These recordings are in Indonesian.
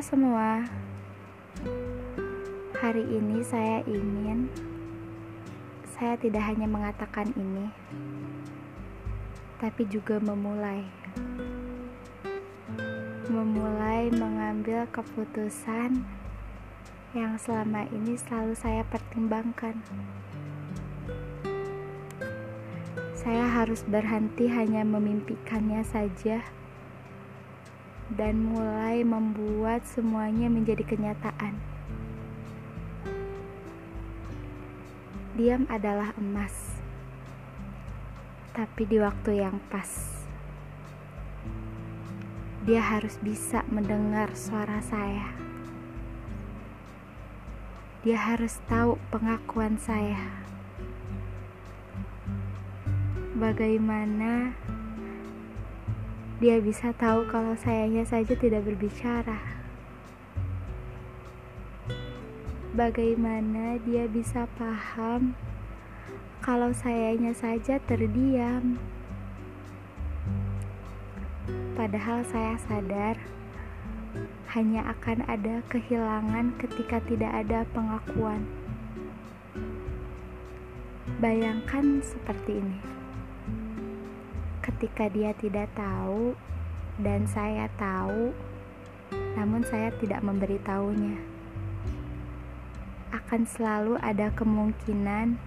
semua, hari ini saya ingin saya tidak hanya mengatakan ini, tapi juga memulai, memulai mengambil keputusan yang selama ini selalu saya pertimbangkan. Saya harus berhenti hanya memimpikannya saja dan mulai membuat semuanya menjadi kenyataan. Diam adalah emas, tapi di waktu yang pas, dia harus bisa mendengar suara saya. Dia harus tahu pengakuan saya. Bagaimana dia bisa tahu kalau sayanya saja tidak berbicara. Bagaimana dia bisa paham kalau sayanya saja terdiam? Padahal saya sadar hanya akan ada kehilangan ketika tidak ada pengakuan. Bayangkan seperti ini ketika dia tidak tahu dan saya tahu, namun saya tidak memberitahunya. Akan selalu ada kemungkinan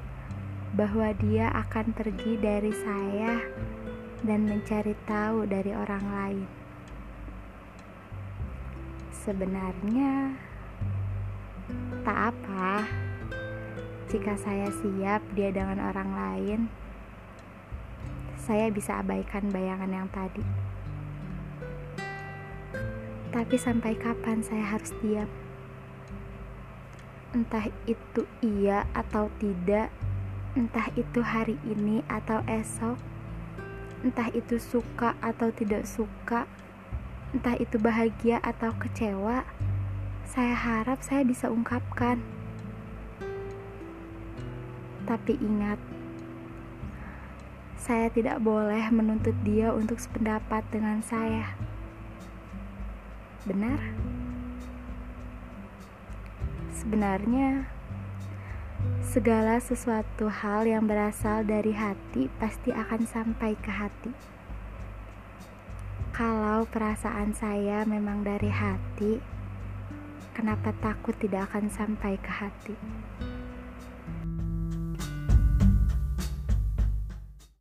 bahwa dia akan pergi dari saya dan mencari tahu dari orang lain. Sebenarnya, tak apa jika saya siap dia dengan orang lain saya bisa abaikan bayangan yang tadi. Tapi sampai kapan saya harus diam? Entah itu iya atau tidak, entah itu hari ini atau esok, entah itu suka atau tidak suka, entah itu bahagia atau kecewa, saya harap saya bisa ungkapkan. Tapi ingat, saya tidak boleh menuntut dia untuk sependapat dengan saya. Benar? Sebenarnya, segala sesuatu hal yang berasal dari hati pasti akan sampai ke hati. Kalau perasaan saya memang dari hati, kenapa takut tidak akan sampai ke hati?